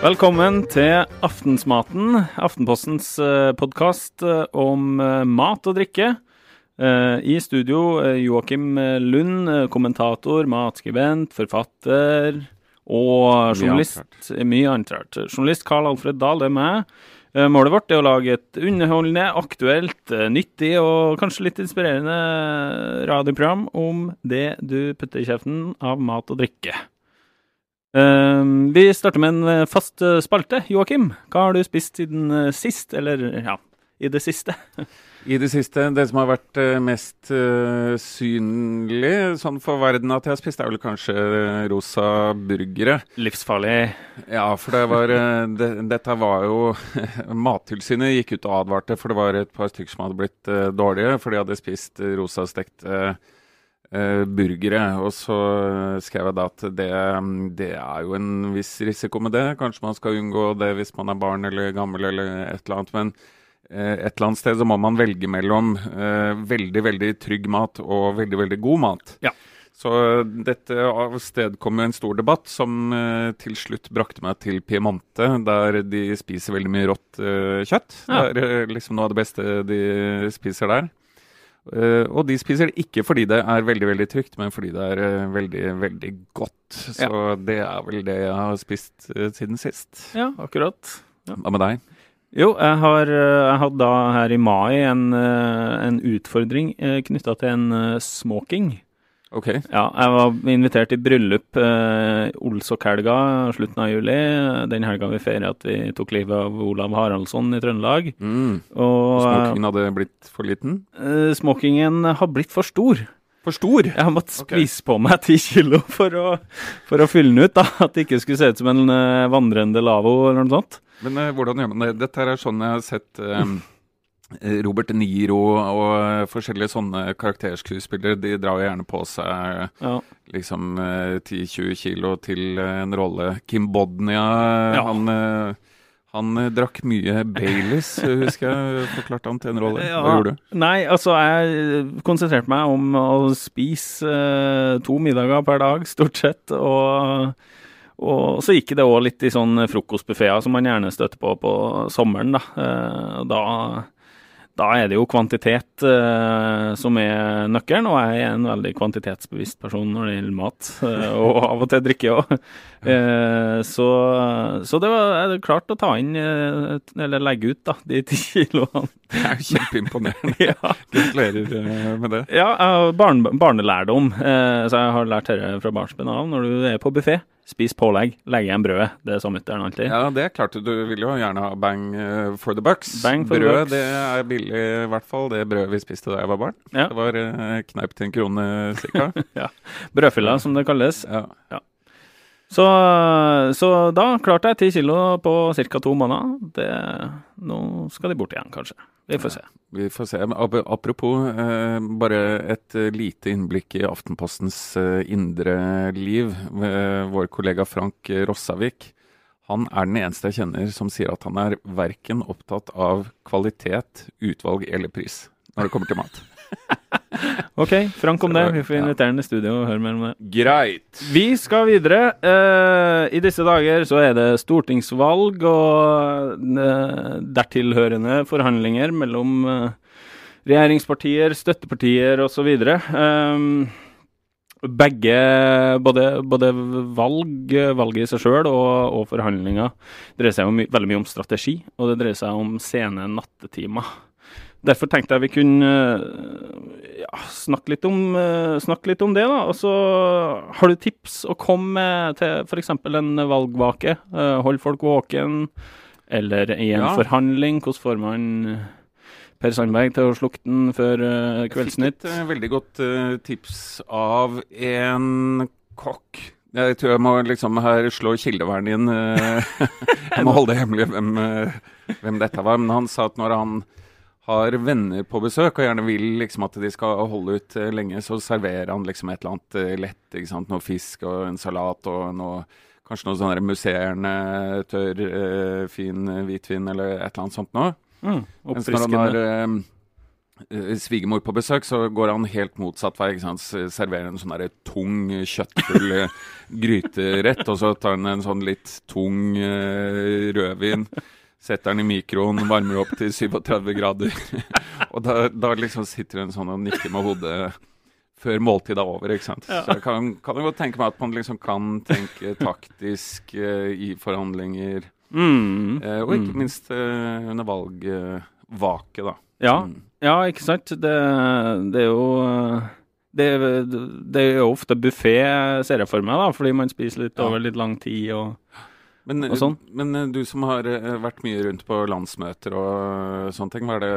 Velkommen til Aftensmaten, Aftenpostens podkast om eh, mat og drikke. Eh, I studio eh, Joakim Lund, eh, kommentator, matskribent, forfatter og journalist. Mye annet rart. Journalist Carl Alfred Dahl, det er meg. Eh, Målet vårt er å lage et underholdende, aktuelt, eh, nyttig og kanskje litt inspirerende radioprogram om det du putter i kjeften av mat og drikke. Eh, Vi starter med en eh, fast eh, spalte. Joakim, hva har du spist siden eh, sist? Eller ja, i det siste? I det siste, det som har vært eh, mest synlig sånn for verden at jeg har spist, er vel kanskje rosa burgere. Livsfarlig. Ja, for det var det, Dette var jo Mattilsynet gikk ut og advarte, for det var et par stykker som hadde blitt dårlige, for de hadde spist rosa stekte burgere. Og så skrev jeg da at det, det er jo en viss risiko med det. Kanskje man skal unngå det hvis man er barn eller gammel eller et eller annet. men eh, et eller annet sted så må man velge mellom eh, veldig, veldig trygg mat og veldig, veldig god mat. Ja. Så dette avstedkom jo en stor debatt som eh, til slutt brakte meg til Piemonte, der de spiser veldig mye rått eh, kjøtt. Ja. Det er eh, liksom noe av det beste de spiser der. Eh, og de spiser det ikke fordi det er veldig veldig trygt, men fordi det er uh, veldig veldig godt. Så det er vel det jeg har spist uh, siden sist. Ja, akkurat. Hva med deg? Jo, jeg har jeg hadde da her i mai en, en utfordring knytta til en smoking. Ok. Ja, jeg var invitert i bryllup eh, Olsok-helga, slutten av juli. Den helga vi feira at vi tok livet av Olav Haraldsson i Trøndelag. Mm. Og Smokingen hadde blitt for liten? eh, smokingen har blitt for stor. For stor? Jeg har måttet Ok. spise på meg ti kilo for å, for å fylle den ut. da, At det ikke skulle se ut som en eh, vandrende lavvo eller noe sånt. Men eh, hvordan gjør man det? Dette er sånn jeg har sett eh, Robert De Niro og eh, forskjellige sånne karakterskuespillere. De drar jo gjerne på seg Ja. liksom eh, 10-20 kilo til eh, en rolle. Kim Bodnia, Ja. han, eh, han eh, drakk mye Baileys, eh, husker jeg forklarte han til en rolle. Ja. Hva gjorde du? Nei, altså jeg konsentrerte meg om å spise eh, to middager per dag, stort sett. Og, og så gikk det òg litt i sånn frokostbuffeer som man gjerne støtter på på sommeren. Da, Eh, da, da er det jo kvantitet eh, som er nøkkelen, og jeg er en veldig kvantitetsbevisst person når det gjelder mat. eh, og av og til drikke òg. Eh, så, så det var klart å ta inn, eh, eller legge ut, da, de ti kiloene. Det er jo kjempeimponerende. ja. Gratulerer eh, med det. Ja, barn, barnelærdom, eh, så jeg har lært dette fra barnsben av. Når du er på buffé, spis pålegg, legg igjen brødet. Det er mutter'n alltid. Ja, det er klart. Du vil jo gjerne ha bang eh, for the bucks. Bang for the Brød, bucks. det er billig, i hvert fall. Det brødet vi spiste da jeg var barn. Ja. Det var uh, kneip til en krone cirka. Brødfylla, som det kalles. ja. Så, så da klarte jeg ti kilo på ca. to måneder. Det, nå skal de bort igjen, kanskje. Vi får se. Vi får se. Apropos, eh, bare et eh, lite innblikk i Aftenpostens eh, indre liv. Vår kollega Frank Rossavik. Han er den eneste jeg kjenner som sier at han er verken opptatt av kvalitet, utvalg eller pris når det kommer til mat. OK, Frank om det. Vi får invitere ham i studio og høre mer om det. Greit. Vi skal videre. Eh, I disse dager så er det stortingsvalg og eh, dertilhørende forhandlinger mellom eh, regjeringspartier, støttepartier osv. Begge, både, både valg, valget i seg sjøl og, og forhandlinger, dreier seg my veldig mye om strategi, og det dreier seg om sene nattetimer. Derfor tenkte jeg vi kunne eh, ja, snakke, litt om, eh, snakke litt om det. da. Og så har du tips å komme med til f.eks. en valgvake? Eh, Hold folk våken? Eller i en Ja. forhandling? Hvordan får man Per Sandberg til å slukke den før Kveldsnytt? Jeg fikk et veldig godt tips av en kokk. Jeg tror jeg må liksom her slå kildevern inn. jeg må holde det hemmelig hvem, hvem dette var. Men han sa at når han har venner på besøk og gjerne vil liksom at de skal holde ut eh, lenge, så serverer han liksom et eller annet eh, lett. ikke sant? Noe fisk og en salat og noe Kanskje noe sånn musserende, tørr, eh, fin hvitvin eller et eller annet sånt noe. Mm, Mens når han har eh, svigermor på besøk, så går han helt motsatt vei. ikke sant? Serverer en sånn tung, kjøttfull gryterett, og så tar han en sånn litt tung eh, rødvin. Setter den i mikroen, varmer opp til 37 grader. og da, da liksom sitter hun sånn og nikker med hodet før måltidet er over. ikke sant? Ja. Så jeg kan, kan jo godt tenke meg at man liksom kan tenke taktisk uh, i forhandlinger. Mm. Uh, og ikke Mm. minst uh, under valgvake, da. Ja, Mm. ja, ikke sant. Det, det er jo det, det er jo ofte buffé, ser jeg for meg, da, fordi man spiser litt Ja. over litt lang tid. og Men, sånn. men eh, du som har eh, vært mye rundt på landsmøter og eh, sånne ting, det,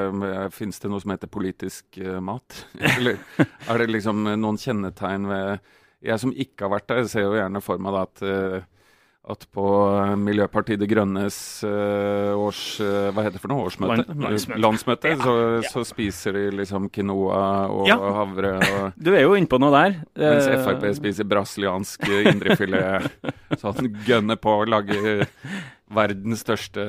finnes det noe som heter politisk mat? Eller er det liksom noen kjennetegn ved Jeg som ikke har vært der, ser jo gjerne for meg da at at på eh, Miljøpartiet De Grønnes eh, års eh, Hva heter det for noe? Årsmøte? Land- landsmøte. Landsmøte, Ja, så, ja. så spiser de liksom quinoa og Ja. havre. Og, Du er jo innpå noe der. mens Frp spiser brasiliansk indrefilet. Så han gønner på å lage verdens største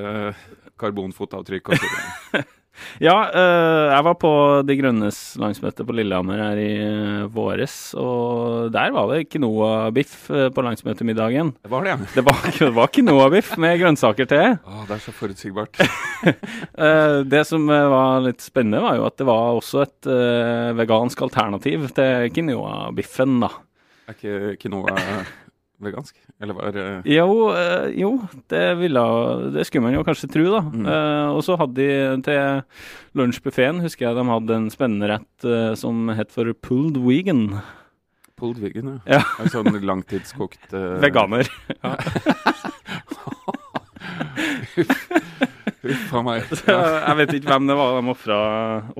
karbonfotavtrykk. Og så. Ja, eh, jeg var på De Grønnes landsmøte på Lillehammer her i eh, våres, og der var det quinoa-biff eh, på landsmøtemiddagen. det var det, ja. Det var, det var quinoa-biff med grønnsaker til. Å, det er så forutsigbart. Det som var litt spennende, var jo at det var også et vegansk alternativ til quinoa-biffen, da. Er ikke quinoa vegansk? Eller var eh, Jo, eh, jo det, ville, det skulle man jo kanskje tro, da. Mm. Eh, og så hadde de til lunsjbuffeen, husker jeg de hadde en spennende rett eh, som het for pulled vegan. pulled vegan? Ja. Ja. En sånn langtidskokt eh, Veganer. Huff a meg. Jeg vet ikke hvem det var de ofra,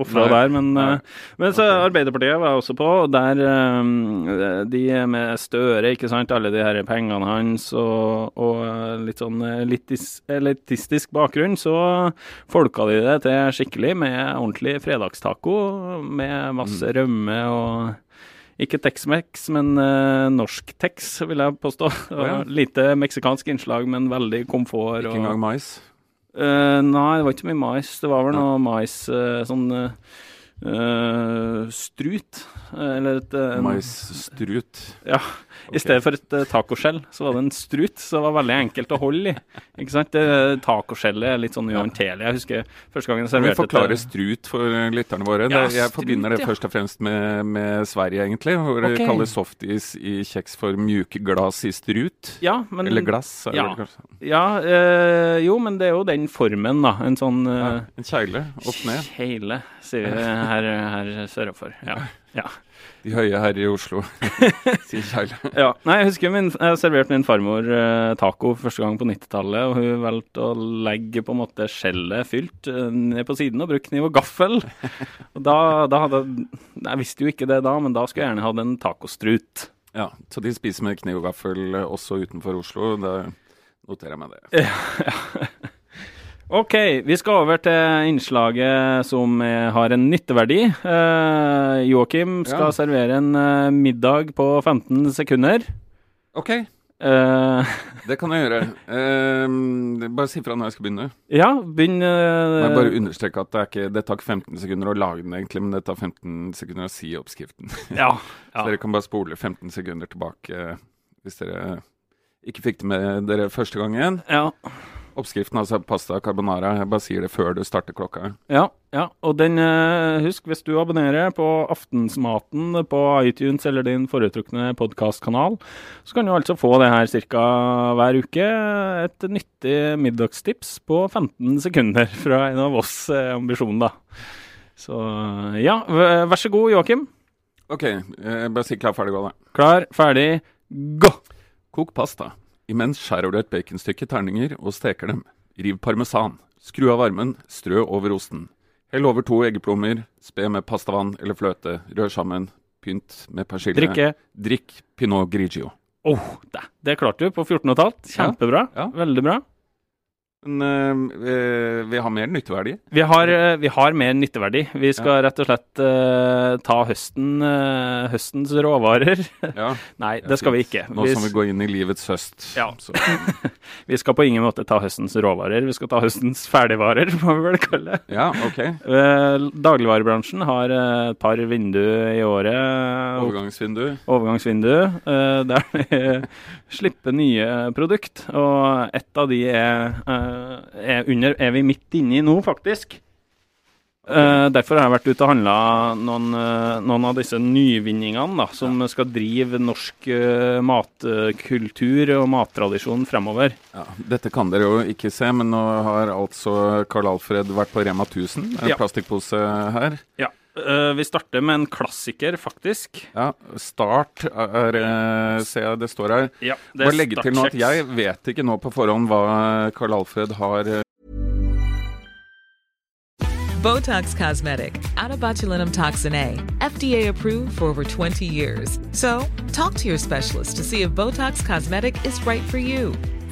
ofra der, men, eh, men så Arbeiderpartiet var også på, og der eh, de med Støre, ikke sant, alle de her pengene hans og, og eh, litt sånn elitis, elitistisk bakgrunn, så folka de det til skikkelig med ordentlig fredagstaco med masse Mm. rømme og ikke Tex-Mex, men uh, norsk Tex, vil jeg påstå. Oh, ja. Lite meksikansk innslag, men veldig komfort. Ikke engang mais? Eh, nei, det var ikke mye mais. Det var vel noe mais uh, sånn eh, strut. Eh, eller et en- Maisstrut? Ja. I stedet for et uh, tacoskjell, så var det en strut, så det var veldig enkelt å holde i. Ikke sant? Det Tacoskjellet er litt sånn uhåndterlig. Jeg husker første gangen jeg serverte vi forklarer forklare strut for lytterne våre? Ja, det, jeg strut, forbinder det ja. først og fremst med, med Sverige, egentlig. Hvor okay. de kaller softis i kjeks for mjuke glass i strut. Ja, men Eller glass, er ja. det kanskje. Ja, øh, jo, men det er jo den formen, da. En sånn Ja, uh, en kjegle opp ned. Kjeile, sier vi her, her sørafor. Ja. ja. De høye her i Oslo sier Kjell. Ja, nei, jeg husker min, jeg serverte min farmor eh, taco første gang på 90-tallet, og hun valgte å legge på en måte skjellet fylt eh, ned på siden og bruke kniv og gaffel. Og da, da hadde Jeg visste jo ikke det da, men da skulle jeg gjerne hatt en tacostrut. Ja, så de spiser med kniv og gaffel også utenfor Oslo. Da noterer jeg meg det. OK, vi skal over til innslaget som eh, har en nytteverdi. Eh, Joakim skal Ja. servere en eh, middag på 15 sekunder. OK, Eh, det kan jeg gjøre. Eh, bare si fra når jeg skal begynne. ja, begynn jeg eh, bare understreke at det, ikke, det tar ikke 15 sekunder å lage den, egentlig, men det tar 15 sekunder å si oppskriften. Ja. Så dere kan bare spole 15 sekunder tilbake hvis dere ikke fikk det med dere første gangen. ja. Oppskriften altså pasta carbonara. Jeg bare sier det før du starter klokka. Ja, ja. og den, eh, husk, hvis du abonnerer på Aftensmaten på iTunes eller din foretrukne podkastkanal, så kan du altså få det her ca. hver uke. Et nyttig middagstips på 15 sekunder fra en av oss ambisjonen, da. Så ja, vær så god, Joakim. OK, eh, bare si klar, ferdig, gå, da. Klar, ferdig, gå! Kok pasta. Imens skjærer du et baconstykke i terninger og steker dem. Riv parmesan. Skru av varmen, strø over osten. Hell over to eggeplommer, spe med pastavann eller fløte, rør sammen, pynt med persille. Drikke. Drikk pinot grigio. Åh, det, det klarte du på 14 15. Kjempebra. Ja. Veldig bra. Men eh, vi har mer nytteverdi. Vi har, eh, vi har mer nytteverdi. Vi skal rett og slett eh, ta høsten, eh, høstens råvarer. Ja. Nei, det skal vi ikke. Nå Vi, som vi går inn i livets høst. Ja. Vi skal på ingen måte ta høstens råvarer. Vi skal ta høstens ferdigvarer, må vi vel kalle det. ja, ok. Dagligvarebransjen har et par vinduer i året. Overgangsvindu. overgangsvindu der vi slipper nye produkt. Og ett av de er, er, under, er vi midt inne i nå, faktisk. Eh, derfor har jeg vært ute og handla noen, eh, noen av disse nyvinningene da, som skal drive norsk eh, matkultur og mattradisjon fremover. Ja, dette kan dere jo ikke se, men nå har altså Karl Alfred vært på Rema 1000. En Ja. plastikkpose her. Ja. Eh, vi starter med en klassiker, faktisk. Ja, Start er eh, Ser jeg det står her. Ja, det Bare legge til nå at jeg vet ikke nå på forhånd hva Carl Alfred har eh, Botox Cosmetic, out of botulinum toxin A, FDA approved for over 20 years. So, talk to your specialist to see if Botox Cosmetic is right for you.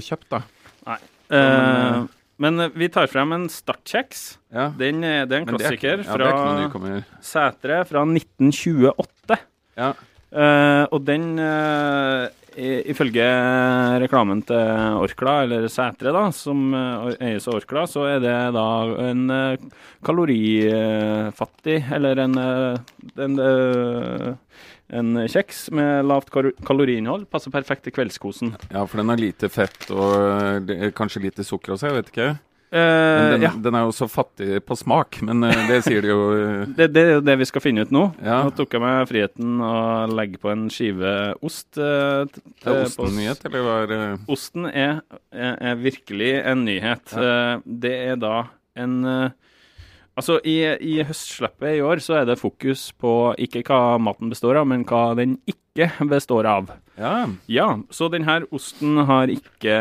kjøpt, da. Nei. Uh, men eh, vi tar frem en startkjeks. Ja. Den, er- det er en Men det er- klassiker ja, det er ikke noe fra nykommer. Sætre fra 1928. Ja. Eh, og den, eh, i- ifølge reklamen til Orkla, eller Sætre, da, som eh, eies av Orkla, så er det da en eh, kalorifattig, eller en, eh, en, eh, en kjeks med lavt kaloriinnhold. Passer perfekt til kveldskosen. ja, for den har lite fett og eh, kanskje lite sukker også, jeg vet ikke. Eh, den, ja. den er jo så fattig på smak, men eh, det sier de jo Det, det er jo det vi skal finne ut nå. Ja. Nå tok jeg meg friheten å legge på en skive ost. eh, Det er osten en nyhet, eller hva er det? Osten er, er, er virkelig en nyhet. Ja. Det er da en eh, Altså, i, i høstslippet i år så er det fokus på ikke hva maten består av, men hva den ikke består av. Ja. Ja, så denne osten har ikke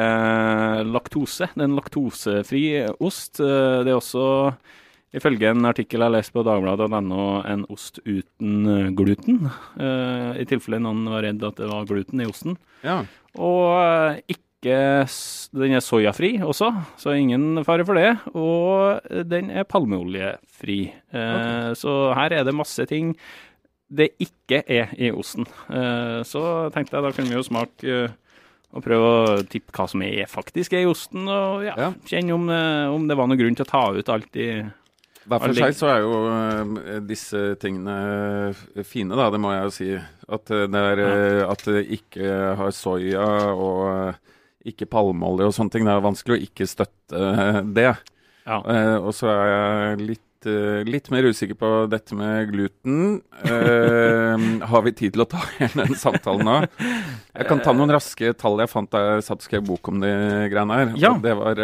laktose. Det er en laktosefri ost. Eh, Det er også, ifølge en artikkel jeg har lest på dagbladet.no, en ost uten gluten. Eh, I tilfelle noen var redd at det var gluten i osten. ja. Og eh, ikke Den er soyafri også, så ingen fare for det. Og den er palmeoljefri. Eh, Så her er det masse ting det ikke er i osten. Eh, Så tenkte jeg da kunne vi jo smake eh, og prøve å tippe hva som er faktisk er i osten, og ja, Ja. kjenne om, om det var noen grunn til å ta ut alt i Hver for seg så er jo disse tingene fine, da, det må jeg jo si. At det, er, at det ikke har soya og ikke palmeolje og sånne ting. Det er vanskelig å ikke støtte eh, det. Ja. Uh, og så er jeg litt, eh, litt mer usikker på dette med gluten. Uh, har vi tid til å ta hele den samtalen nå? Jeg kan ta noen raske tall jeg fant da jeg satt og skrev bok om de greiene her. Ja. Det var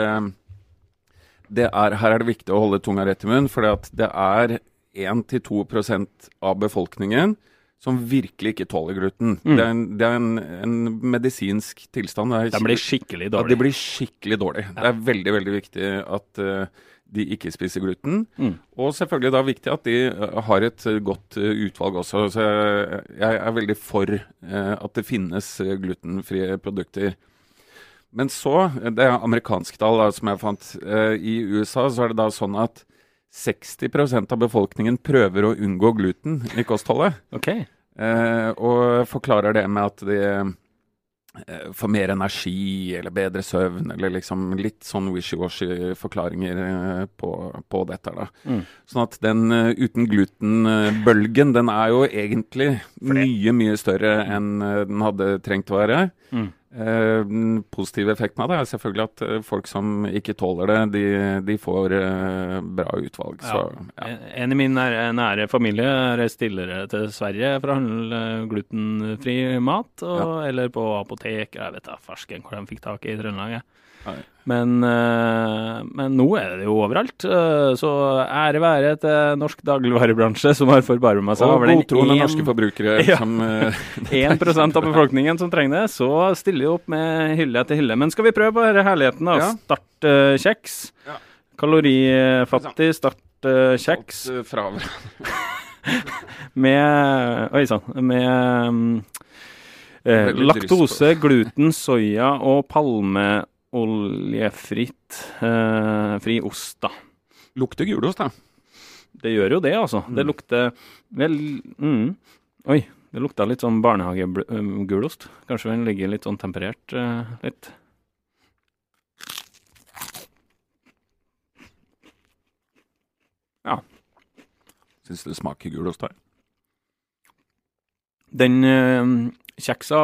det er, Her er det viktig å holde tunga rett i munnen, for det er 1-2% av befolkningen som virkelig ikke tåler gluten. Mm. Det er, en, det er en, en medisinsk tilstand. Det er De blir skikkelig dårlig. ja, det de blir skikkelig dårlig. Det er veldig veldig viktig at uh, de ikke spiser gluten. Mm. Og selvfølgelig da viktig at de eh, har et godt eh, utvalg også. Så jeg, jeg er veldig for uh, at det finnes glutenfrie produkter. Men så, det er amerikanske tall da, som jeg fant. uh, I USA så er det da sånn at 60% av befolkningen prøver å unngå gluten i kostholdet. OK. Eh, og forklarer det med at de eh, får mer energi eller bedre søvn, eller liksom litt sånn wishy-washy forklaringer eh, på, på dette. da. Mm. Sånn at den eh, uten gluten-bølgen, den er jo egentlig mye, mye større enn eh, den hadde trengt å være. Mm. Eh, positive effekten av det er selvfølgelig at eh, folk som ikke tåler det, de, de får eh, bra utvalg. Så, ja. En- En i min nære, nære familie reiste tidligere til Sverige for å handle glutenfri mat, og, eller på apotek, jeg vet da fersken hvor de fikk tak i i Trøndelag. Men, eh, men nå er det jo overalt, eh, så ære være til norsk dagligvarebransje som har forbarma seg over den godtroende en- norske forbrukere Ja. som eh, 1 av befolkningen som trenger det, så stiller de opp med hylle etter hylle. Men skal vi prøve på denne herligheten, da? Ja. Startkjeks. Ja. Kalorifattig startkjeks alt, eh, fra med Oi sann. Med um, eh, laktose, gluten, soya og palmeoljefritt eh, fri ost, da. Lukter gulost, da. Det gjør jo det, altså. Det Mm. lukter vel mm, Oi, det lukta litt sånn barnehagegulost. Kanskje den ligger litt sånn temperert eh, litt. Syns det smaker gulost her. Den eh, kjeksa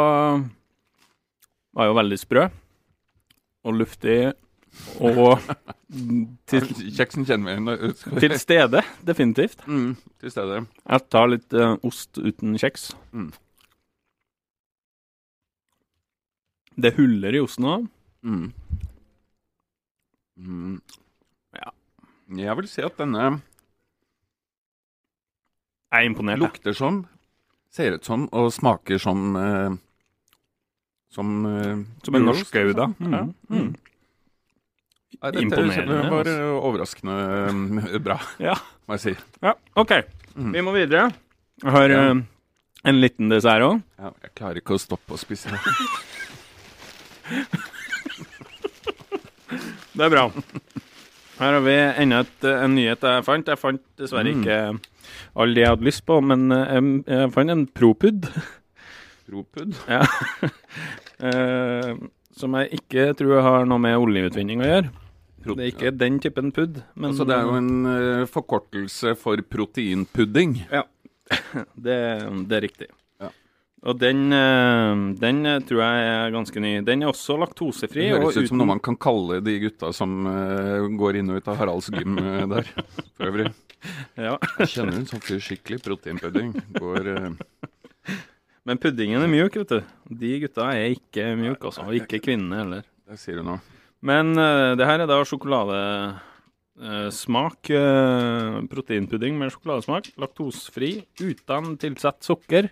var jo veldig sprø og luftig og til, Kjeksen kjenner vi igjen. til stede, definitivt. Mm, til stede. Jeg tar litt eh, ost uten kjeks. Mm. Det huller i osten òg. Mm. Mm. Ja. Jeg vil si at denne Jeg er imponert. jeg. lukter som, ser ut som og smaker som eh, Som, eh, Som en norsk gouda. liksom. Ja. Mm. Mm. Nei, dette Imponerende, var altså. eh, overraskende eh, bra, Ja. må jeg si. Ja, OK. Mm. Vi må videre. Jeg har Ja. en liten dessert òg. Ja, jeg klarer ikke å stoppe å spise det. Er bra. Her har vi enda en nyhet jeg fant. Jeg fant dessverre Mm. ikke alle de jeg hadde lyst på, men jeg, jeg fant en Propud. Propud. Ja. Eh, som jeg ikke tror har noe med oljeutvinning å gjøre. Det er ikke den typen pudd. Men Altså, det er jo en eh, forkortelse for proteinpudding. det, det er riktig. Ja. Og den, eh, den tror jeg er ganske ny. Den er også laktosefri. Det høres ut som uten- noe man kan kalle de gutta som eh, går inn og ut av Haralds gym eh, der. For øvrig. ja. Jeg kjenner en sånn fyr skikkelig proteinpudding. Går eh, Men puddingen er mjuk, vet du. De gutta er ikke mjuke, altså. Og ikke kvinnene heller. Det sier du nå. Men uh, det her er da sjokoladesmak. proteinpudding med sjokoladesmak. Laktosefri, uten tilsatt sukker.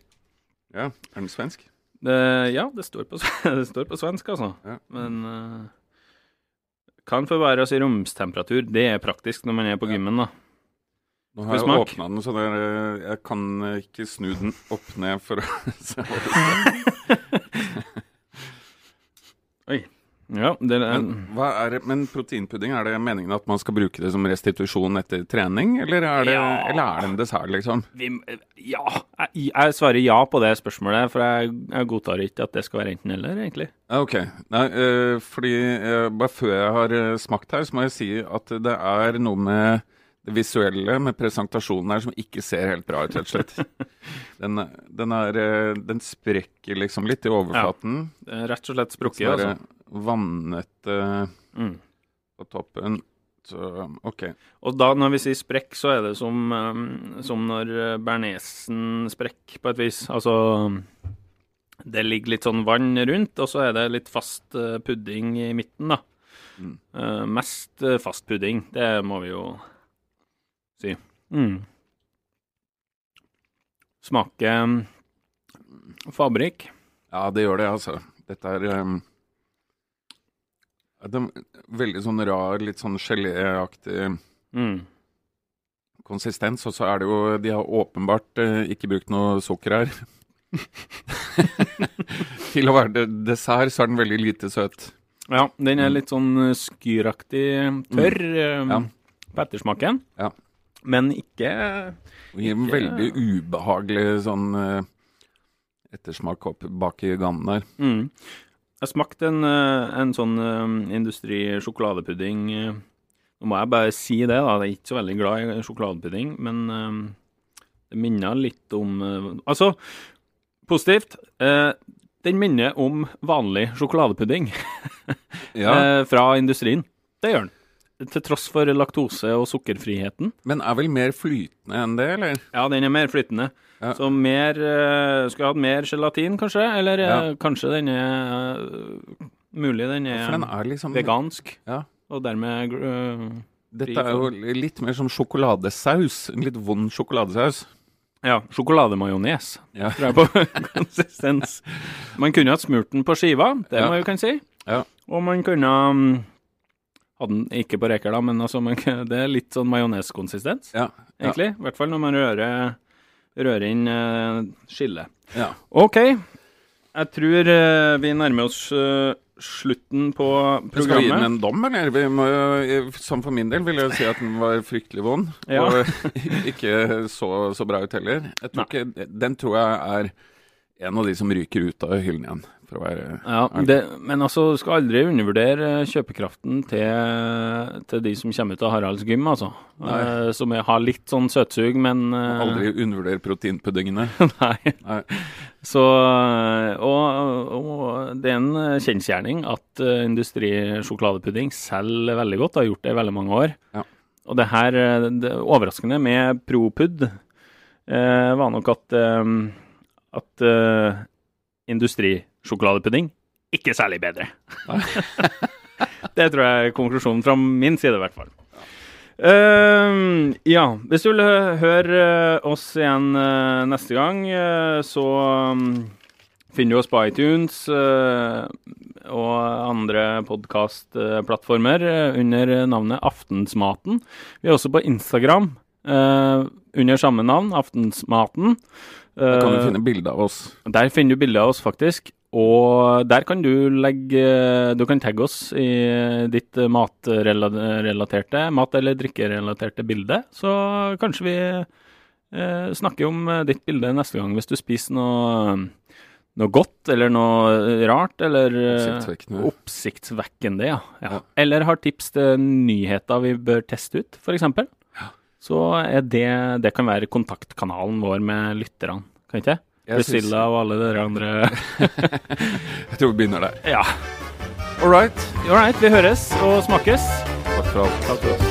Ja, er den svensk? Det, ja, det står, på, det står på svensk, altså. Ja. Men uh, kan forværes i romstemperatur. Det er praktisk når man er på gymmen, da. Nå har jeg åpna den, så er, jeg kan ikke snu den opp ned for å se hva det står. Ja, det er, Men, er men proteinpudding, er det meningen at man skal bruke det som restitusjon etter trening, eller er det, Ja. eller er det en dessert, liksom? vi, Ja, jeg, jeg svarer ja på det spørsmålet, for jeg, jeg godtar ikke at det skal være enten-eller, egentlig. Ok. Nei, øh, fordi øh, bare før jeg har eh, smakt her, så må jeg si at det er noe med det visuelle, med presentasjonen her, som ikke ser helt bra ut, rett og slett. Den, den, er, eh, den sprekker liksom litt i overflaten. Er rett og slett sprukket, altså. vannete Mm. på toppen. Så OK. Og da når vi sier sprekk, så er det som, um, som når eh, bernesen sprekker, på et vis. Altså Det ligger litt sånn vann rundt, og så er det litt fast eh, pudding i midten, da. Mm. Uh, mest eh, fast pudding, det må vi jo si. Mm. Smaker um, fabrikk. Ja, det gjør det, altså. Dette er um, det er veldig sånn rar, litt sånn geléaktig Mm. konsistens. Og så er det jo De har åpenbart uh, ikke brukt noe sukker her. Til å være dessert så er den veldig lite søt. Ja, den er litt sånn eh, skyraktig tørr Mm. Ja. på ettersmaken. Ja. Men ikke Det gir en veldig ubehagelig sånn eh, ettersmak opp bak i ganen der. mm. jeg smakte en, eh, en sånn eh, industri-sjokoladepudding. Nå må jeg bare si det, da. Jeg er ikke så veldig glad i sjokoladepudding, men det minner litt om Altså, positivt. den minner om vanlig sjokoladepudding Ja, fra industrien. Det gjør den. Til tross for laktose- og sukkerfriheten. Men er vel mer flytende enn det, eller? Ja, den er mer flytende. Ja. Så mer eh, Skulle hatt mer gelatin, kanskje? Eller eh, Ja. kanskje den er eh, Mulig den er, den er liksom vegansk, Ja. og dermed uh, Dette er jo litt mer som sjokoladesaus. En litt vond sjokoladesaus. Ja, sjokolademajones, Ja. tror jeg på konsistens. Man kunne hatt smurt den på skiva, det Ja. må jo kan si. Ja. Og man kunne um, Hadde den ikke på reker, da, men altså, man, det er litt sånn majoneskonsistens, Ja. Ja. egentlig. I hvert fall når man rører, rører inn uh, skillet. ja. OK. Jeg tror uh, vi nærmer oss uh, slutten på programmet. Skal vi gi den en dom, eller? Vi må, som for min del vil jeg si at den var fryktelig vond. Og ikke så, så bra ut heller. Tror ikke, den tror jeg er en av de som ryker ut av hyllen igjen, for å være Ja, det, men altså, du skal aldri undervurdere kjøpekraften til, til de som kommer ut av Haralds gym, altså. Eh, som har litt sånn søtsug, men eh, Aldri undervurdere proteinpuddingene. Nei. Nei. Så og, og det er en kjensgjerning at uh, industrisjokoladepudding selger veldig godt, har gjort det i veldig mange år. Ja. Og det her, eh, det overraskende med Propud, eh, var nok at, eh, at uh, industrisjokoladepudding ikke særlig bedre. det tror jeg er konklusjonen fra min side, i hvert fall. Uh, ja, hvis du vil høre eh, oss igjen uh, neste gang, uh, så um, finner du oss på iTunes og andre podkastplattformer uh, under navnet Aftensmaten. Vi er også på Instagram eh, under samme navn, Aftensmaten. Der kan du Eh, finne bilde av oss. der finner du bilde av oss, faktisk. Og der kan du legge Du kan tagge oss i ditt matrelaterte, mat- eller drikkerelaterte bilde. Så kanskje vi eh, snakker om ditt bilde neste gang hvis du spiser noe, noe godt eller noe rart. Eller eh, Oppsiktsvekkende. oppsiktsvekkende, ja. ja. Ja. Eller har tips til nyheter vi bør teste ut, f.eks. Så det, det kan være kontaktkanalen vår med lytterne, kan ikke det? Priscilla og alle dere andre. Jeg tror vi begynner der. ja. All right. All right, vi høres og smakes. Takk for alt. Takk for oss.